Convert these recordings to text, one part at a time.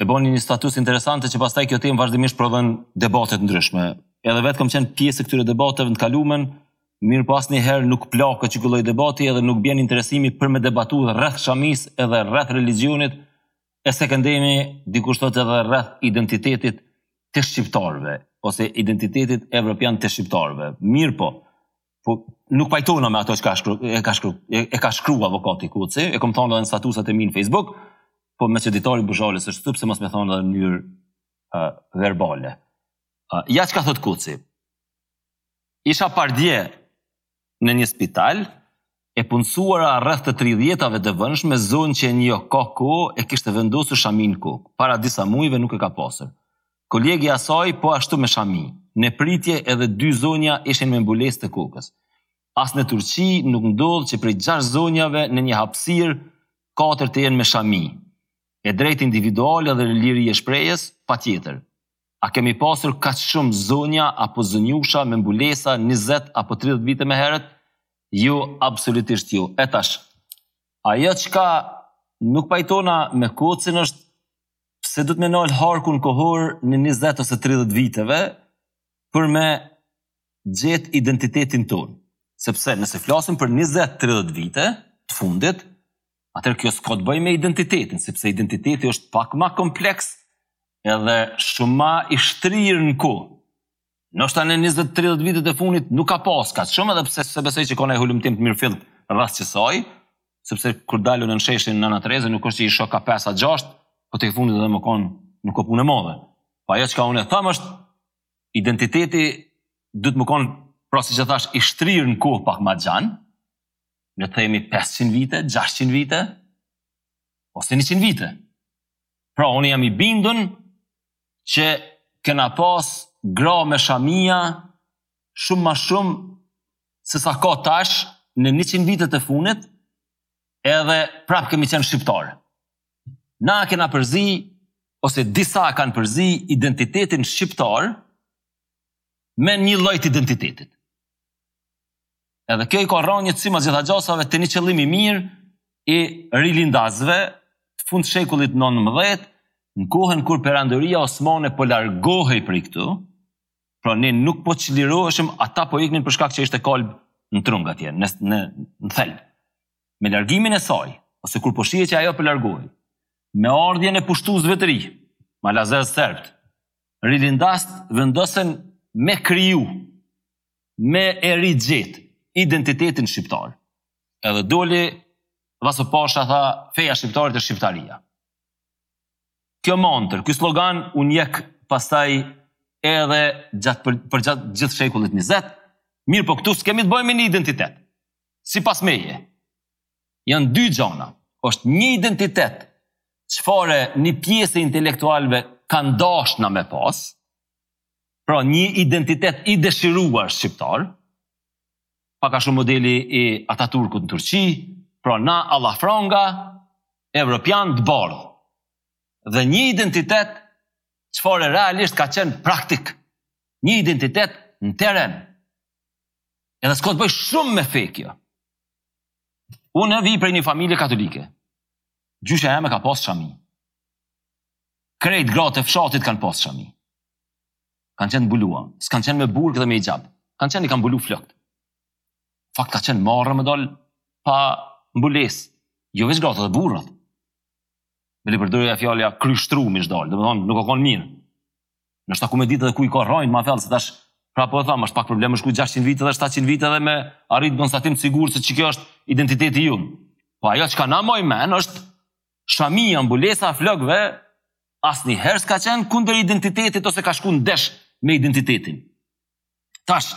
e boni një status interesante që pastaj kjo temë vazhdimisht prodhon debate të ndryshme. Edhe vetë kam qenë pjesë e këtyre debateve në të kalumen, mirëpo asnjëherë nuk plaket ky lloj debati edhe nuk bjen interesimi për me debatu rreth shamisë edhe rreth religjionit e sekondemi dikush thotë edhe rreth identitetit të shqiptarëve ose identitetit evropian të shqiptarëve. Mirëpo, Po nuk pajtona me ato çka shkru, e ka shkru, e, e ka shkru avokati Koci, e kom thonë edhe në statusat e mi në Facebook, po meqë Ditari i Buzhalës është këtu, pse mos me thonë edhe në mënyrë uh, verbale. Uh, ja çka thotë Koci, isha pardje në një spital, E punësuara rreth të tridhjetave të vonshme, zonjë që e njoh ka kohë e kishte vendosur shaminë në kokë. Para disa muajve nuk e ka pasur. Kolegja e saj po ashtu me shami. Në pritje edhe dy zonja ishin me mbulesë të kokës. As në Turqi nuk ndodh që prej gjashtë zonjave në një hapësirë katër të jenë me shami. E drejtë individuale dhe liri e shprehjes, patjetër. A kemi pasur kaq shumë zonja apo zonjusha me mbulesa njëzet apo tridhjetë vite më herët? Jo, absolutisht jo. E tash, ajo çka nuk pajtona me Kocin është pse duhet me nal harkun kohor në 20 ose 30 viteve për me gjet identitetin tonë. Sepse nëse flasim për 20-30 vite të fundit, atëherë kjo s'ka të bëjë me identitetin, sepse identiteti është pak ma kompleks edhe shumë ma i shtrirë në kohë. Ndoshta në 20-30 vitet e funit nuk ka pas kaq shumë edhe pse s'e besoj që ka naj hulumtim të mirëfilltë rreth qësaj, sepse kur dal unë në sheshin Nëna Terezë, nuk është që i shoh ka 5-6, po tek e fundit edhe me konë nuk ka punë e madhe. Pa po ajo çka unë e thamë është, identiteti duhet me konë, pra siç thashë, i shtrirë në kohë pak ma gjanë, të themi 500 vite, 600 vite, ose 100 vite. Pra, unë jam i bindun që kena pas gra me shamia shumë ma shumë se sa ka tash në 100 vitet e funit edhe prap kemi qenë shqiptarë. Na kena përzi, ose disa kanë përzi identitetin shqiptar me një lloj të identitetit. Edhe kjo i ka rranjët sipas të gjitha gjasave te një qëllim i mirë i rilindasve të fundshekullit 19, në kohën kur perandoria osmane po largohej prej këtu, pra ne nuk po çliroheshim, ata po iknin për shkak që ishte kalb në trung atje, në, në, në thelb. Me largimin e saj, ose kur po shihej që ajo po largohej, me ardhjen e pushtuesve të ri, malazez, serbët, rilindasit vendosen me kriju me e rigjetë identitetin shqiptar. Edhe doli Vaso Pasha tha feja e shqiptarit është shqiptaria. Kjo mantër, ky slogan u ndjek pastaj edhe gjatë për, përgjatë gjithë shekullit 20, mirëpo këtu s'kemi të bëjmë me një identitet. Sipas meje, janë dy gjana, është një identitet çfarë një pjesë e intelektualve kanë dashtë na me pasë, Pra një identitet i dëshiruar shqiptar, pak a shumë modeli i Ataturkut në Turqi, pra na allafranga, evropianë të bardhë. Dhe një identitet çfarë realisht ka qenë praktik, një identitet në terren. Edhe s'ka të bëjë shumë me fe kjo. Unë vij prej një familje katolike, gjyshja jeme ka pas shami. Krejt gratë e fshatit kanë pas shami. Kanë qenë të mbuluara, s'kanë qenë me burkë dhe me hixhab. Kanë qenë i kanë mbulu flokët. Fakt ka qenë marre me dalë pa mbulesë. Jo veç gratë dhe burrat. Bile përdorej fjala kryeshtruar me dalë, domethënë nuk ka kon mirë. Ndoshta ku me ditë dhe ku i ka rrajët ma thellë, se tash prapë e thamë, është pak problem me shku 600 vite dhe 700 vite dhe me arritë konstatim të sigurt se qe kjo është identiteti jonë. Po ajo çka mbaj mend është Shamia, mbulesa e flokëve, asnjëherë s'ka qenë kundër identitetit ose ka shku ndesh me identitetin. Tash,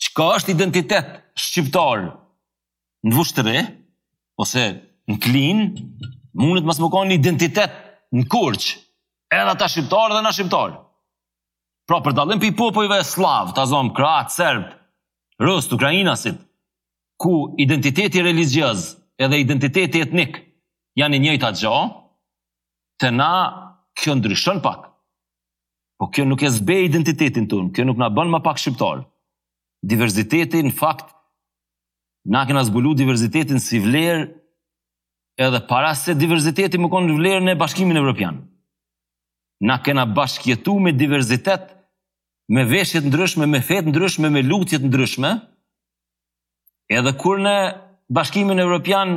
çka është identitet shqiptar në Vushtrri, ose në Klinë, mundet mos me kon identitet në Korçë, edhe ata shqiptarë dhe na shqiptarë. Pra, për dallim prej popujve sllavë, ta zëmë, kroatët, serbët, rusët, ukrainasit, ku identiteti religjioz edhe identiteti etnik janë e njëjta gjë, te na kjo ndryshon pak. Po kjo nuk e zbeh identitetin tonë, kjo nuk na bën më pak shqiptarë. Diversiteti në fakt na kena zbulu diversitetin si vlerë edhe para se diversiteti me kon vlerë në Bashkimin Evropian. Na kena bashkjetu me diversitet, me veshje të ndryshme, me fe të ndryshme, me lutje të ndryshme, Edhe kur në Bashkimin Evropian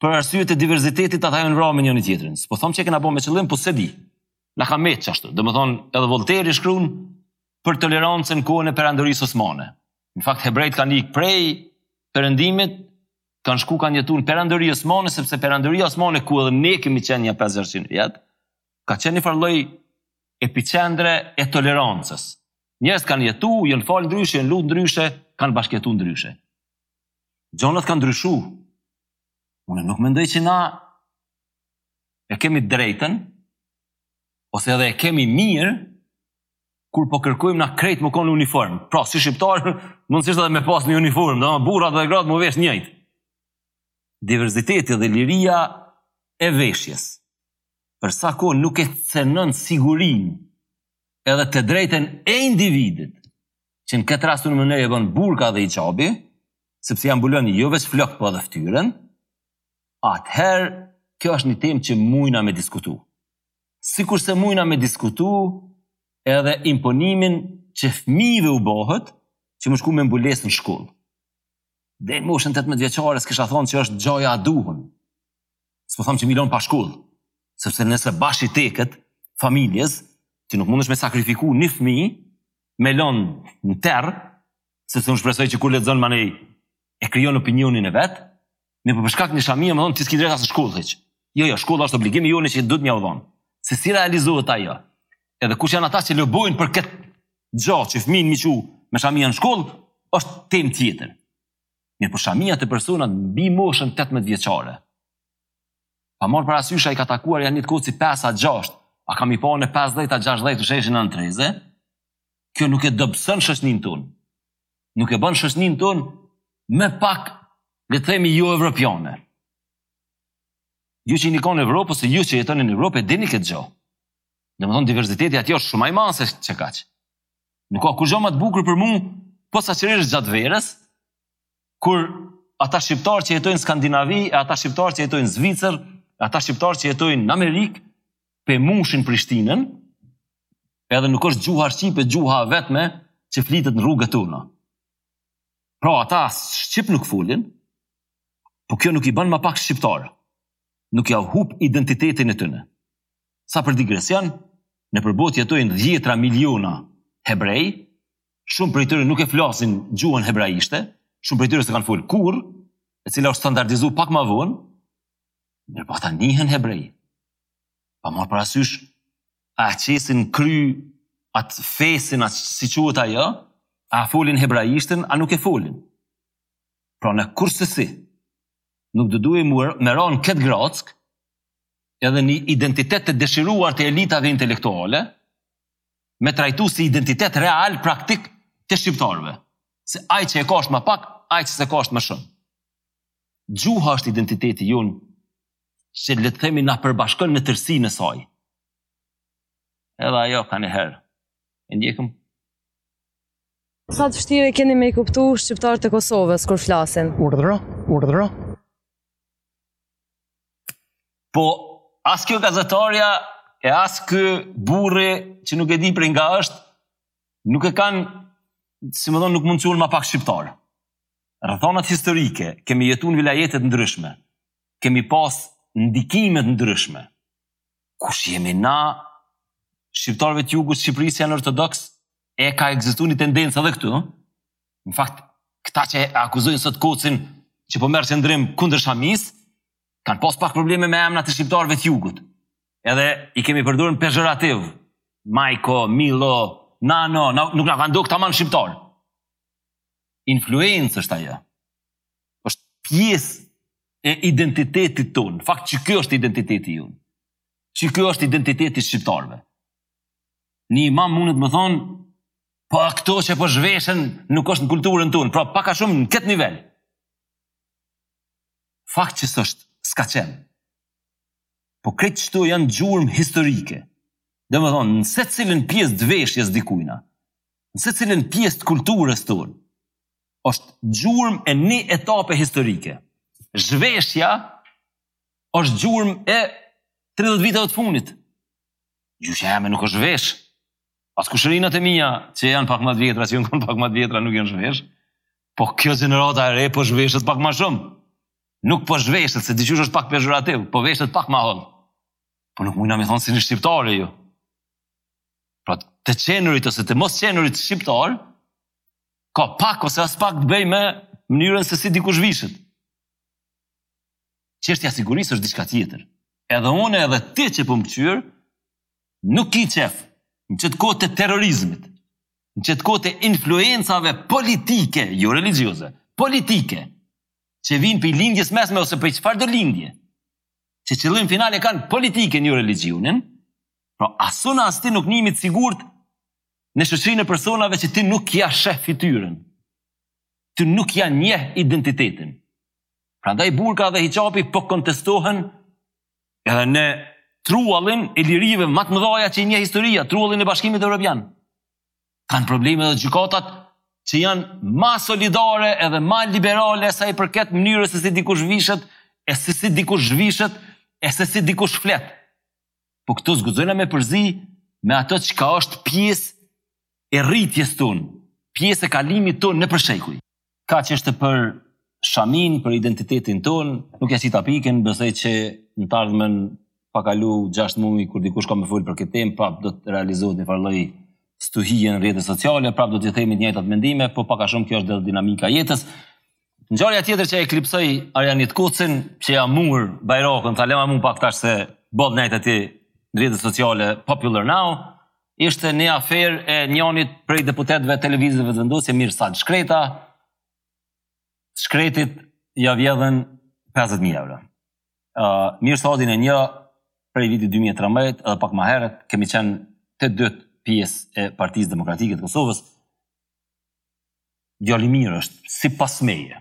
për arsye të diversitetit ata janë vrarë me njëri-tjetrin. S'po them që e kena bo me qëllim, po s'e di. Na ka metë qashtu. Domethënë edhe Volteri shkruan për tolerancën në kohën e Perandorisë Osmane. Në fakt hebrejt kanë ikë prej Perëndimit kanë shku kanë jetu në Perandori Osmane, sepse Perandoria Osmane ku edhe ne kemi qenë nja 500 vjet, ka qenë njëfarë lloj epiqendre e tolerancës. Njerëzit kanë jetu, janë falë ndryshe, janë lutë ndryshe, kanë bashkëjetu ndryshe. Gjonat kanë ndryshu. Unë nuk mendoj që na e kemi drejtën, ose edhe e kemi mirë, kur po kërkojmë na krejt m'u konë uniform. Pra, si shqiptar, mundësisht edhe me pas një uniform, dhe burrat dhe gratë m'u vesh njëjtë. Diversiteti dhe liria e veshjes, për sa kohë nuk e cenon sigurinë edhe të drejtën e individit, që në këtë rast në mënyrë e bën burka dhe hixhabi, sepse ia mbulon jo veç flok po dhe ftyrën, atëherë kjo është një temë që mujna me diskutu. Sikurse mujna me diskutu edhe imponimin që fmijëve u bohët, që me shku me mbulesë në shkullë. Deri në moshën 18 vjeçare s'kisha thonë që është gjoja e duhun, S'po tham që me i lon pa shkollë, sepse nëse bash i teket familjes, ti nuk mundesh me sakrifiku një fmi, me lon në terr, sepse unë shpresoj që kur lexon manej e krijon opinionin e vet, mirëpo për shkak një shamie me thonë, ti s'ki drejt as shkollë, hiç. Jo, jo, shkolla është obligimi jonë që duhet me jau dhonë. Se si realizohet ajo? Edhe kush janë ata që lobojnë për këtë gjo që fëmijën me e çu me shamia në shkollë, është temë tjetër. Mirë, për shamia te personat mbi moshën 18 vjeçare. Pa marrë parasysh a i ka taku Arjani te Koci 5 a 6, a kam i pa në 50 a 60 te sheshi Nënë Tereze, kjo nuk e dobëson shoqninë tonë. Nuk e bën shoqninë tonë më pak, le të themi, jo evropiane. Ju që udhëtoni Evropës, ju që jetoni në Evropë, e dini këtë gjo. Domethonë, diversiteti atje është shumë ma i madh se kaqë. Nuk ka kurrgjo ma të bukur për mu, posaçërisht gjatë verës, kur ata shqiptarë që jetojnë n'Skandinavi, e ata shqiptarë që jetojnë n'Zvicër, e ata shqiptarë që jetojnë në Amerikë, p'e mushin Prishtinën, edhe nuk është gjuha shqipe, gjuha e vetme që flitet në rrugët tona. Pra ata shqip nuk folin, po kjo nuk i bën më pak shqiptarë. Nuk jau hup identitetin e tyre. Sa për digresion, nëpër botë jetojnë dhjetra miliona hebrej, shumë prej tyre nuk e flasin gjuhën hebraishte, shumë prej tyre s'e kanë folë kurrë, e cila është standardizu pak ma vonë, mirëpo ata nihen hebrej, pa marrë parasysh, a e qesin n'kry, atë fesin, a si quhet ajo, a folin hebraishten, a nuk e folin. Pra në kurrsesi, nuk do duhej me ra në këtë grackë, edhe një identitet të dëshiruar të elitave intelektuale, me trajtu si identitet real, praktik të shqiptarëve. Se ai që e ka është ma pak, ai që s'e ka është më shumë. Gjuha është identiteti jonë, që le të themi na përbashkon në tërësinë e saj. Edhe ajo kanihere. E ndjekëm. Sa të vështirë keni me i kuptu shqiptarët e Kosovës kur flasin? Urdhro, urdhro. Po, as kjo gazetarja e as ky burri që nuk e di prej nga është, nuk e kanë, si me thonë, nuk mund t'jenë ma pak shqiptarë. Rrethanat historike, kemi jetu në vilajete të ndryshme, kemi pas ndikime të ndryshme. Kush jemi na, shqiptarëve të jugut t'Shqipërisë janë ortodoks, e ka ekzistu një tendencë edhe këtu, Në fakt, këta që e akuzojnë sot Kocin që po merr qëndrim kundër shamisë, kanë pas pak probleme me emnat e shqiptarëve të jugut. Edhe i kemi përdor në pejorativ, Majko, Milo, Nano, na, nuk na janë dok tamam shqiptarë. Influencë është ajo. është pjesë e identitetit tonë. Fakt që kjo është identiteti jonë. Që kjo është identiteti i shqiptarëve. Një imam mundet me thonë, Po a këto që po zhveshen nuk është në kulturën tonë, pra pak a shumë në këtë nivel. Fakt që s'është, s'ka qenë. Po krejt qëto janë gjurmë historike. Domethonë, në secilën pjesë të veshjes së dikujna, në secilën pjesë të kulturës tonë, është gjurmë e një etape historike. Zhveshja është gjurmë e 30 viteve të fundit. Gjyshja jeme nuk është zhvesh. Pas kushërinat e mia, që janë pak më të vjetra, që janë pak më të vjetra, nuk janë zhvesh, po kjo gjenerata e re po zhveshet pak më shumë. Nuk po zhveshet, se diqysh është pak pezhorativ, po veshet pak ma hollë. Po nuk mujna me thonë s'jeni shqiptare ju. Pra të qenurit ose të mos qenurit shqiptar, ka pak ose aspak të bëjë me mënyrën se si dikush vishet. Çështja e sigurisë është diçka tjetër. Edhe unë edhe ti që po më këqyr, Nuk ki qef, në qëtë kohë të terrorizmit, në qëtë kohë të influencave politike, jo religjioze, politike, që vijnë prej Lindjes së Mesme ose prej çfarëdo lindje, që qëllim final e kanë politikën, jo religjionin, pra as una as ti nuk nihemi t'sigurt në shoqërinë e personave që ti nuk ja shef fytyrën, ti nuk ja njeh identitetin. Prandaj burka dhe hixhabi po kontestohen edhe në truallin e lirive ma të mëdhaja që i njeh historia, truallin e Bashkimit Evropian. Kanë probleme edhe gjykatat që janë ma solidare edhe ma liberale sa i përket mënyrës se si dikush vishet, e se si dikush zhvishet, e se si dikush flet. Po këto s'guxojna me përzi me ato çka është pjesë e rritjes tonë, pjesë e kalimit tonë nëpër shekuj. Kaq është për shaminë, për identitetin tonë, nuk ia qita pikën, besoj që në të ardhmen pa kalu 6 muj, kur dikush ka me fol për këtë temë, prap do të realizohet një farë lloj stuhije në rrjetet sociale, prap do t'i themi të njëjtat mendime, po pak a shumë kjo është dhe dinamika e jetës. Ngjarja tjetër që e eklipsoi Arianit Kocin, që ia mur bajrakun, tha lema mu pak tash se boll nejte ti në rrjetet sociale Popular Now, Ishte një aferë e njonit prej deputetëve të Lëvizjes Vetëvendosje, Mirsad Shkreta. Shkretit ia vjedhën 50.000 euro. Uh, Mirsadin e njoh prej vitit 2013 edhe pak ma herët kemi qenë të dy pjesë e Partisë Demokratike të Kosovës. Djalë i mirë është sipas meje.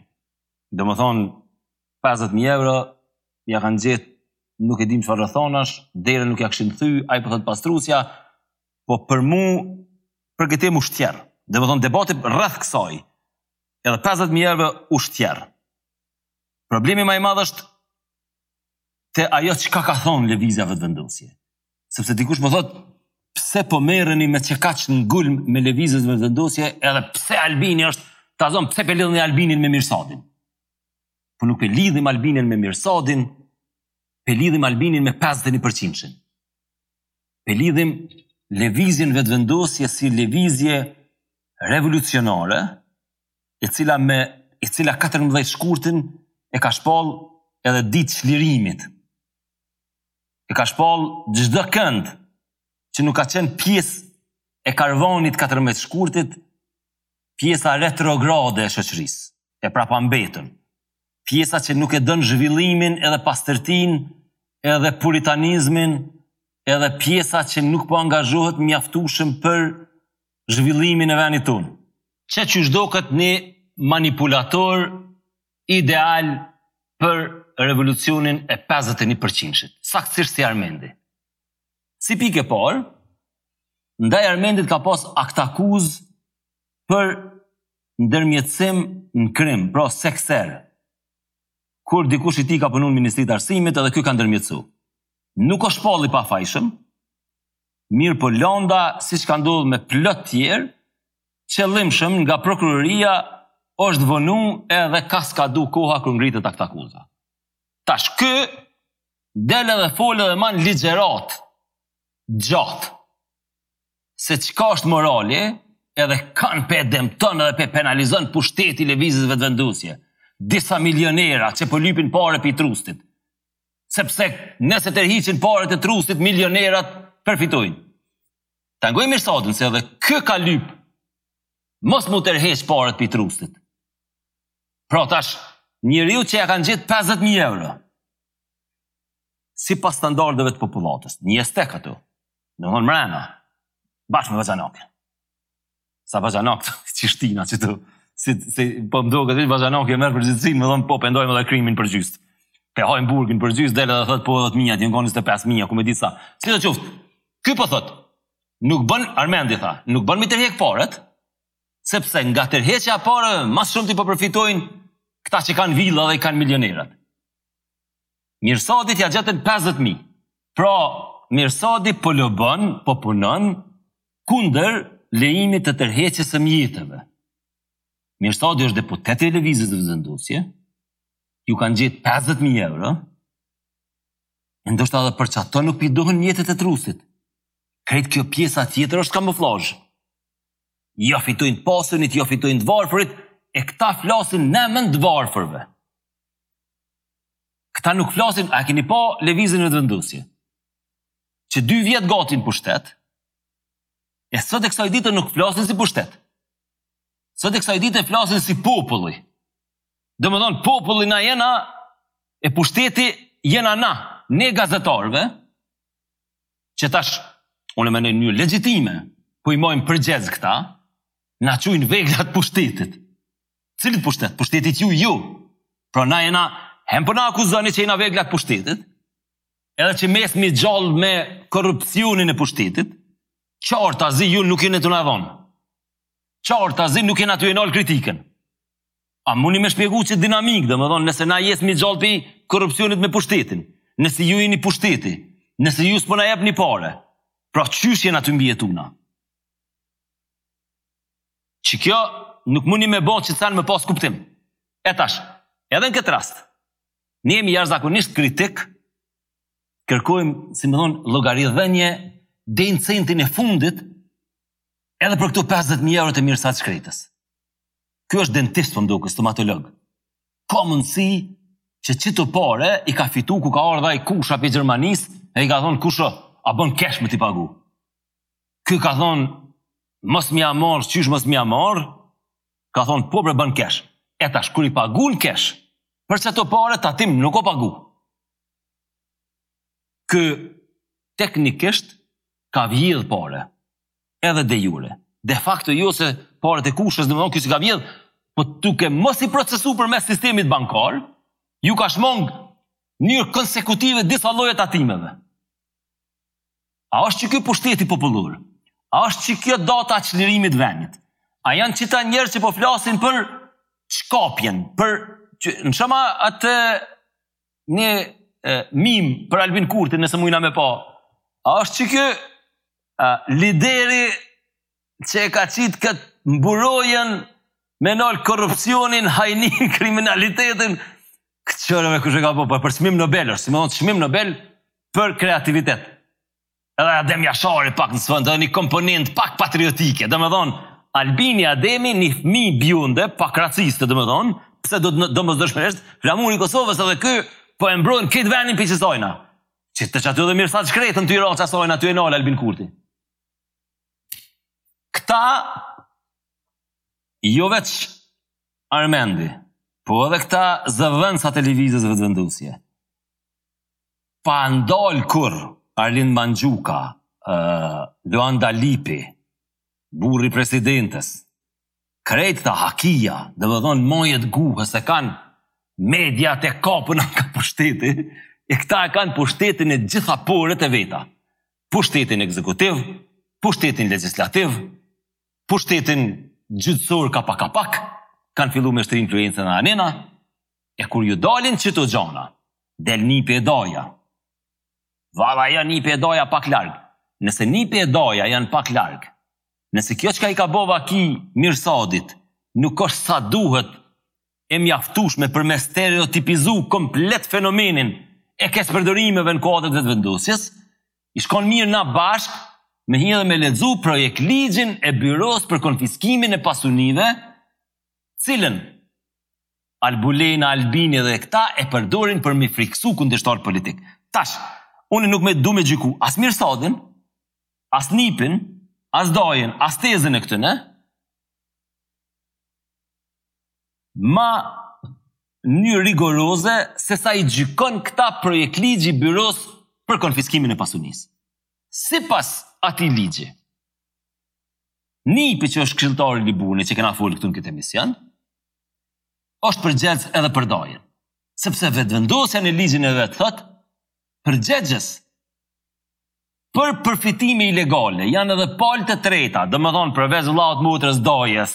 Domethënë 50 mijë euro ia kanë vjedhë nuk e dim çfarë rrethonash, derën nuk ia kishin thy, ai po thotë pastrusja, po për mu për këtë temë u shter, domethënë, debati rreth kësaj. Edhe 50 mijë euro u shter. Problemi ma i madh është te ajo çka ka thonë Lëvizja Vetëvendosje. Sepse dikush më thotë pse po merreni me qekaq ngulm me Lëvizjen Vetëvendosje, edhe pse Albini është taz, o pse pe lidhni Albinin me Mirsadin. Po nuk pe lidhim Albinin me Mirsadin, pe lidhim Albinin me 51%-shin. Pe lidhim Lëvizjen Vetëvendosje si lëvizje revolucionare, e cila me e cila 14 shkurtin e ka shpall edhe ditë çlirimit. E ka shpall çdokënd që nuk ka qenë pjesë e karvanit të 14 shkurtit, pjesa retrograde e shoqërisë. e prapambetun, pjesa që nuk e don zhvillimin edhe pastërtinë edhe puritanizmin edhe pjesa që nuk po angazhohet mjaftueshëm për zhvillimin e venit tonë. Qe qysh doket një manipulator ideal për revolucionin e pesëdhjetë e një përqindshit, saktësisht si Armendi. Si pikë e parë, ndaj Armendit ka pas aktakuzë për ndërmjetësim në krim, pra sekser, kur dikush i tij ka punu në Ministri të Arsimit edhe ky ka ndërmjetësu. Nuk është shpall i pafajshëm, mirëpo landa, siç ka ndodhë me plot tjerë, qëllimshëm nga prokuroria është vonu edhe ka skadu koha kur ngritet aktakuza. Tash ky del edhe fol edhe man ligjërata, gjatë. se çka është morali, edhe kanë pe dëmton edhe pe penalizon pushteti i Lëvizjes Vetëvendosje. Disa milionera që po lypin pare pi trustit. Sepse nëse tërhiqen paret e trustit, milionerat përfitojnë. Ta ngojmë Mirsadin se edhe ky ka lypë, mos m'u tërheq paret pi trustit. Pra tash, njeriu që ja kanë gjetë 50.000 euro, sipas standardeve të popullatës. Një estek aty, domethënë mrena, bashkë me vazhanakë. Sa vazhanakë, që shtina, që të, si, si, po më duket, si vazhanakë e merr përgjegjësinë, domethënë, po, pendojmë dhe krimin për gjithë. Pe hajnë burgin për gjithë, dhe dhe dhe thëtë, po, dhe të minja, të janë 25 mija, ku me ditë sa. Sidoqoftë, ky po thotë, nuk bën, Armendi tha, nuk bën mi tërhek paret, sepse nga tërheqja e pareve, ma së shumë ti po përfitojnë, këta që kanë vila dhe janë milionerat. Mirsadit ja gjetën 50 mijë. Pra, Mirsadi po lobon, po punon kundër lejimit të tërheqjes së mjeteve. Mirsadi është deputet i Lëvizjes Vetëvendosje, iu kanë gjetë 50 mijë euro. E ndoshta edhe për çato nuk p'i duhen mjetet e trustit. Krejt kjo pjesa tjetër është kamuflazh. Jo fitojnë të pasunit, jo fitojnë të varfërit, e këta flasin në emën të varfërve. Këta nuk flasin, a e keni pa Lëvizjen Vetëvendosje? Që dy vjet gati n'pushtet, e sot e kësaj dite nuk flasin si pushtet. Sot e kësaj dite flasin si populli. Domethonë, populli na jena e pushteti jena na, ne gazetarve, që tash, unë e mendoj në mënyrë legjitime, po i majmë përgjegjës këta, na qujnë vegla t'pushtetit. Cilit pushtet? Pushteti jeni ju. Pra na jena, hem po na akuzoni që jena vegla t'pushtetit, edhe që mesmi gjallë me korupcionin e pushtetit, qartazi ju nuk jeni tu na dhonë. Qartazi nuk jena tu e nalë kritikën. A mundi me shpjegu qët dinamikë, domethonë, nëse na jesmi gjallë pi korupcionit me pushtetin, nëse ju jeni pushteti, nëse ju s'po na jepni pare, pra qysh jena tu mbijetu na? Që kjo nuk mundi me bo qito sene me pas kuptim. E tash, edhe në këtë rast, ne jemi jashtëzakonisht kritik, kërkojmë, si me thonë, llogaridhënie deri në centin e fundit, edhe për këto 50.000 eurot e Mirsad Shkretës. Ky është dentist, po m'duket, stomatolog. Ka mundësi që qito pare i ka fitu kur ka ardh ai kusha prej Gjermanisë e i ka thonë kusho, a bën kesh me t'i pagu. Ky ka thonë, mos me ia marr, qysh mos me ia marr? Ka thonë, po bre bën kesh. E tash kur i pagun kesh, për qato pare tatim nuk o pagu. Ky teknikisht ka vjedh pare, edhe de jure. De facto jo se paret e kushës, domethonë, ky s'i ka vjedh, po duke mos i procesu përmes sistemit bankar, iu ka shmong në mënyrë konsekutive disa lloje tatimeve. A është qiky pushteti popullor? A është qikjo data e çlirimit t'venit? A janë qita njerëz që po flasin për çkapjen, për që në shëma atë një e, mim për Albin Kurtin nëse mujna me pa, a është qiky a, lideri Që e ka qitë këtë mburojën me nal korrupsionin, hajninë, kriminalitetin, këtë qërë me kush e ka bo, për, për çmim Nobel, është çmim, çmim Nobel për kreativitet. Edhe Adem Jashari pak në sfond, edhe një komponent pak patriotike, domethonë, Albini, Ademi, një fmi bjonde, pak raciste, domethonë, pse do, domosdoshmërisht, flamuri i Kosovës edhe ky po e mbron këtë venin për qësojna. Që të që aty dhe Mirsad Shkretën të i raqë asojna, të i nalë Albin Kurti. Këta jo veç Armendi, po edhe këta zëdhënsat e Lëvizjes Vetëvendosje. Pa ndalë kurrë Arlind Manxhuka, Luan Dalipi, burri i presidentes, krejtë të hakia, domethonë mojet guhë, se kanë mediat e kapuna nga pushteti, e këta e kanë pushtetin në t'gjitha poret e veta. pushtetin ekzekutiv, pushtetin legjislativ, pushtetin gjyqësor ka pak ka pak, kanë fillu me shtri influencën edhe anena, e kur ju dalin qito gjana, del nipi e daja, valla janë nipi e daja pak larg, nëse nipi e daja janë pak larg, nëse kjo çka i ka bo vaki Mirsadit, nuk është sa duhet e mjaftueshme për me stereotipizu komplet fenomenin e keqpërdorimeve në kuadër të Vetëvendosjes, i shkon mirë na bashkë me hi dhe me lexu projektligjin e Byros për Konfiskimin e Pasunisë, të cilën Albulena, Albini dhe këta e përdorin për me frikësu kundërshtarë politikë. Tash, unë nuk me du me gjyku as Mirsadin, as nipin, as dajën, as tezën e këtyne, mënyrë rigoroze sesa i gjykon këta projektligji i Byros për konfiskimin e pasunisë. Sipas atij ligji, nipi që është këshilltar i Liburnit që kena fol këtu në këtë emision, është përgjegjës edhe për dajën. Sepse Vetëvendosja në ligjin e vet thotë, përgjegjës për përfitime ilegale janë edhe palë të treta, domethënë përveç vllaut, motrës, dajës,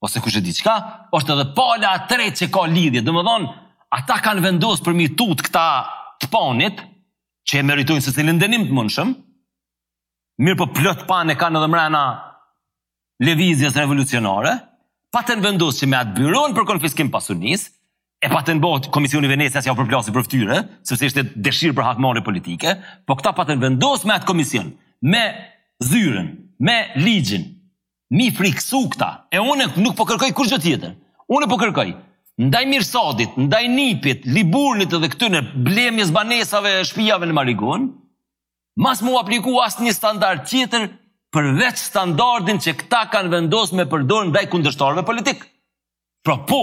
ose kush e di çka, është edhe pala e tretë që ka lidhje. Domethënë, ata kanë vendos për mi tut këta të PAN-it, që e meritojnë secilin dënim të mundshëm. Mirëpo plot PAN e kanë edhe mrena lëvizjes revolucionare, patën vendos që me atë Byron për konfiskim pasunisë, e patën bo, Komisioni i Venecias jau përplasi për ftyre, sepse ishte dëshirë për hakmarrje politike, po këta patën vendos me atë komision, me zyrën, me ligjin, Mi friksu këta, e unë nuk po kërkoj kurgjë tjetër. Unë po kërkoj, ndaj Mirsadit, ndaj nipit, Liburnit dhe këtyne blemjes banesave e shpijave në Marigonë, mos m'u apliku asnjë standard tjetër përveç standardin që këta kanë vendos me përdor ndaj kundërshtarëve politikë. Pra po,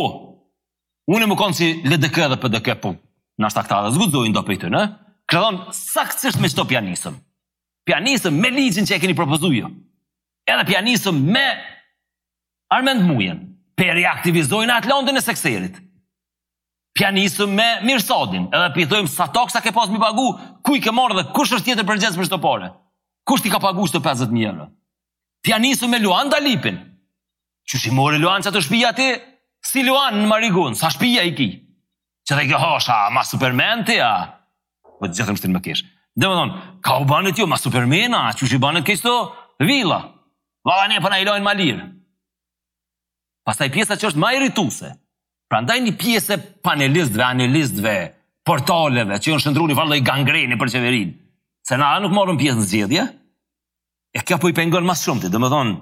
unë me konë si LDK dhe PDK, po, nashta këta edhe s'guxojnë do pëjtë, në? Kredon, saksisht me qëto po ia nisim. Po ia nisim me ligjin që e keni propozu. Edhe po ia nisim me Armend Mujën, pe riaktivizojnë atë landën e sekserit. Po ia nisim me Mirsadin, edhe pi thojmë sa taksa ke pas mi pagu, ku i ke marrë dhe kush është tjetër përgjegjës për qëto pare? Kush t'i ka pagu qëto 50.000 euro? Po ia nisim me Luan Dalipin, qysh i more Luan qëto shpia ti, si Luan në Marigonë, sa shpia i ki? Që dhe kjo hosha, ma supermen ti, a? Po të gjithë më shtin më kesh. Domethënë, kah u banit ju, ma supermena, a qysh i banit këto vila. Valla neve s'po na i lojnë ma lirë. Pastaj pjesa që është ma irrituse, prandaj një pjese panelistve, analistve, portaleve, që jonë shndërru në njëfarë gangrene për qeverin, se na nuk marrim pjesë në zgjedhje, e kjo po i pengon ma së shumti, domethënë,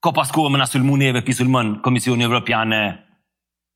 ko pas kohë me na sulmu neve, pi sulmon Komisioni Evropian,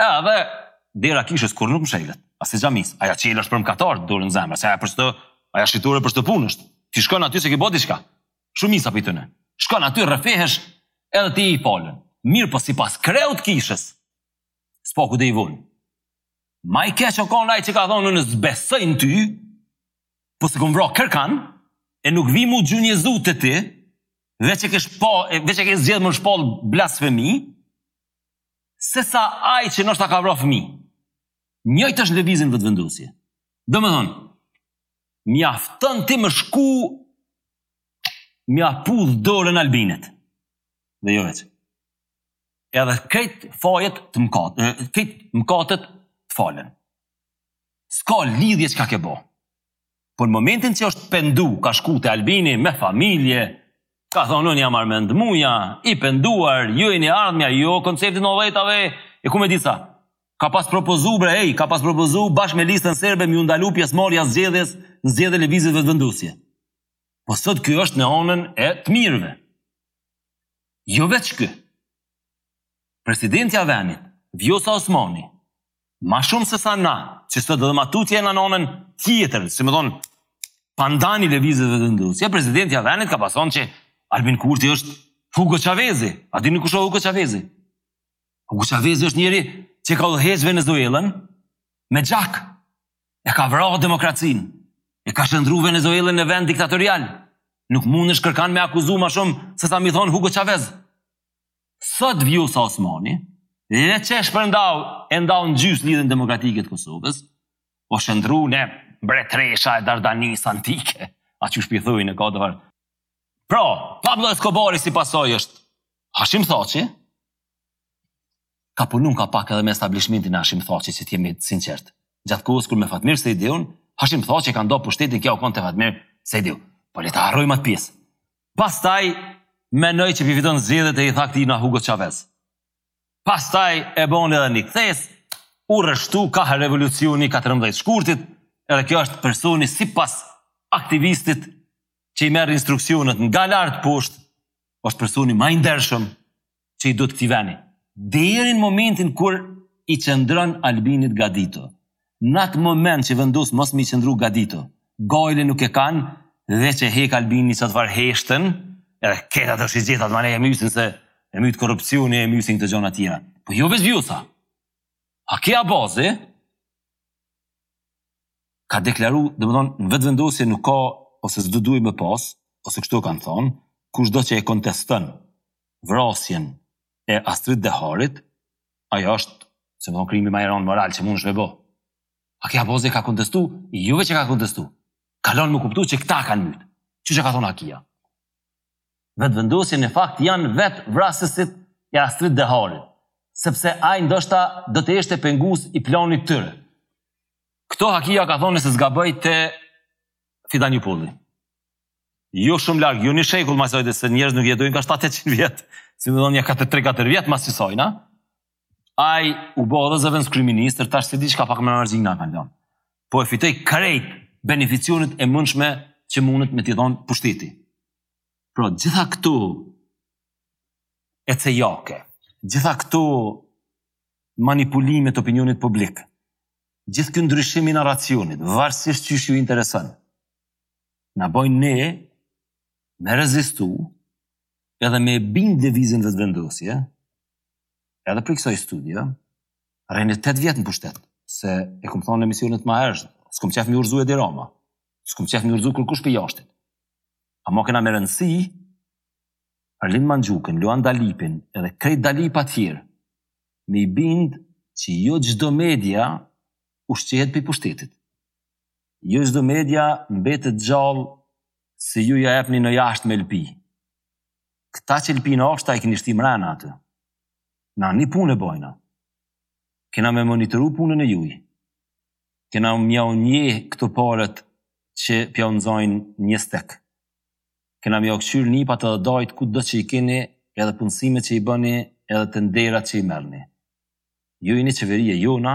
E edhe dera kishës kur nuk mshelet, as e xhamis. Aja çelë është për mkatar, dorë në zemër, se aja për çdo, aja shitore për çdo punë është. Ti shkon aty se ke bë diçka. Shumica për tyne. Shkon aty rrëfehesh edhe ti i falën. Mirë po sipas kreut kishës. S'po ku do i vun. Ma i keq o kon ai që ka thonë në zbesoj në ty. Po se kum vra kërkan e nuk vi mu gjunje zute ti. Veç e ke shpa, veç e ke zgjedh më shpall blasfemi, se sa ai që noshta ka vra fëmi. Njëjtë është Lëvizjen Vetëvendosje. Domethonë, mjafton ti me shku, m'ia puth dorën Albinit. Dhe jo veç. Edhe krejt fajet, mkatet, krejt mkatet të falen. S'ka lidhje çka ke bo. Por në momentin që është pendu, ka shku te Albini me familje, ka thonë unë jam Armend Muja, i penduar, ju jeni ardhmja, jo konceptin e dhjetave, e ku me disa. Ka pas propozu, bre, ej, ka pas propozu bashkë me listën serbe m'iu ndalu pjesëmarrja zgjedhjes në zgjedhje Lëvizjes Vetëvendosje. Po sot ky është në anën e të mirëve. Jo veç ky. Presidentja venit, Vjosa Osmani, Ma shumë se sa na, që sot edhe ma tutje në anën tjetër, si me thonë, pandani Lëvizjes Vetëvendosje. Ja, presidentja venit ka pas thonë që Albin Kurti është Hugo Chavezi. A dini kush është Hugo Chavezi? Hugo Chavezi është njeri që ka udhëheqë Venezuelën me gjak. E ka vra demokracinë. E ka shëndru Venezuelën në vend diktatorial. Nuk mundesh kërkan me akuzu ma shumë se sa m'i thonë Hugo Chavezi. Sot Vjosa Osmani, qe që e shpërndau e ndau në gjysë Lidhjen Demokratike të Kosovës, o shëndru në mbretnesha e Dardanisë antike, a qysh p'i thojnë këta. Pra, Pablo Escobari sipas saj është Hashim Thaçi, ka punu nga pak edhe me establishmentin e Hashim Thaçit, t'jemi sinqert. Gjatë kohës kur me Fatmir Sejdiun, Hashim Thaçi ka nda pushtetin kjo u konë te Fatmir Sejdiu. Po le ta harrojmë atë pjesë. Pastaj menoj që p'i fiton zgjedhjet e i tha këtijna Hugo Chavez. Pastaj e boni edhe një kthesë, u rreshtu ka revolucioni i 14 shkurtit, edhe kjo është personi sipas aktivistit që i merr instruksionet nga lart poshtë, është personi ma i ndershëm që i duhet këtij vendi, deri në momentin kur i qëndron Albinit gatitu. Në atë moment që vendos mos me i qëndru gatitu, gajle nuk e kanë, dhe qe e hek Albini çat farë heshtën, edhe këta shigjetat manej e mysin se e mytë korupcioni e mysin do gjona tjera. Po jo veç Vjosa. Haki Abazi, ka deklaru, domethonë, në Vetëvendosje nuk ka, ose s'do duhej me pas, ose kështu kanë thonë, kushdo që e konteston, vrasjen e Astrit Deharit, ajo është, si me thonë krimi ma i ronë moral që mundesh me bo. Hakia bozi ka kontestu, jo veç ka kontestu. Ka lon me kuptu që këta kanë mytë. Qe çka ka thonë Hakia. Vetëvendosje në fakt janë vetë vrasësit e Astrit Deharit. Sepse ai ndoshta do të ishte pengues i planit të tyre. Këto Hakia ka thonë nëse s'gaboj te Fidan Jupolli. Jo shumë larg, jo një shekull ma herët se njerëz nuk jetojnë ka 700 vjet. Si me thonë ja ka 3-4 vjet më së saj, na. Ai u bo edhe zëvendëskryeministër, tash se diçka pak në margjina ka kanë dhënë. Po e fitoi krejt benificionet e mundshme që munet me t'i dhon pushteti. Pra, gjitha këto ecejake, gjitha këto manipulime t'opinionit publik, gjithë ky ndryshim i narracionit, varësisht qysh ju intereson, na bojnë ne me rezistu edhe me bind Lëvizjen Vetëvendosje, edhe prej kësaj studio, rrini tetë vjetë në pushtet, se e kom thonë në emisionet ma herët, s'kom qef me i urzu Edi Rama, s'kom qef me i urzu kërkush pej jashtit. Ama kena me rëndësi, Arlind Manxhukën, Luan Dalipin, edhe krejt Dalipat tjerë, me i bind që jo çdo media ushqehet pej pushtetit. Jo çdo media mbetet gjallë se ju ja jepni naj asht me lpi. Këta që lpijnë asht i keni shti mrena aty. Na një punë e bojna. Kena me monitoru punën e juj. Kena me jau nie këto paret që p'jau nxojnë një stek. Kena me jau këqyrë nipat edhe dajtë kudo që i keni edhe punësimet që i bëni edhe tenderat që i merrni. Ju jeni qeveria jona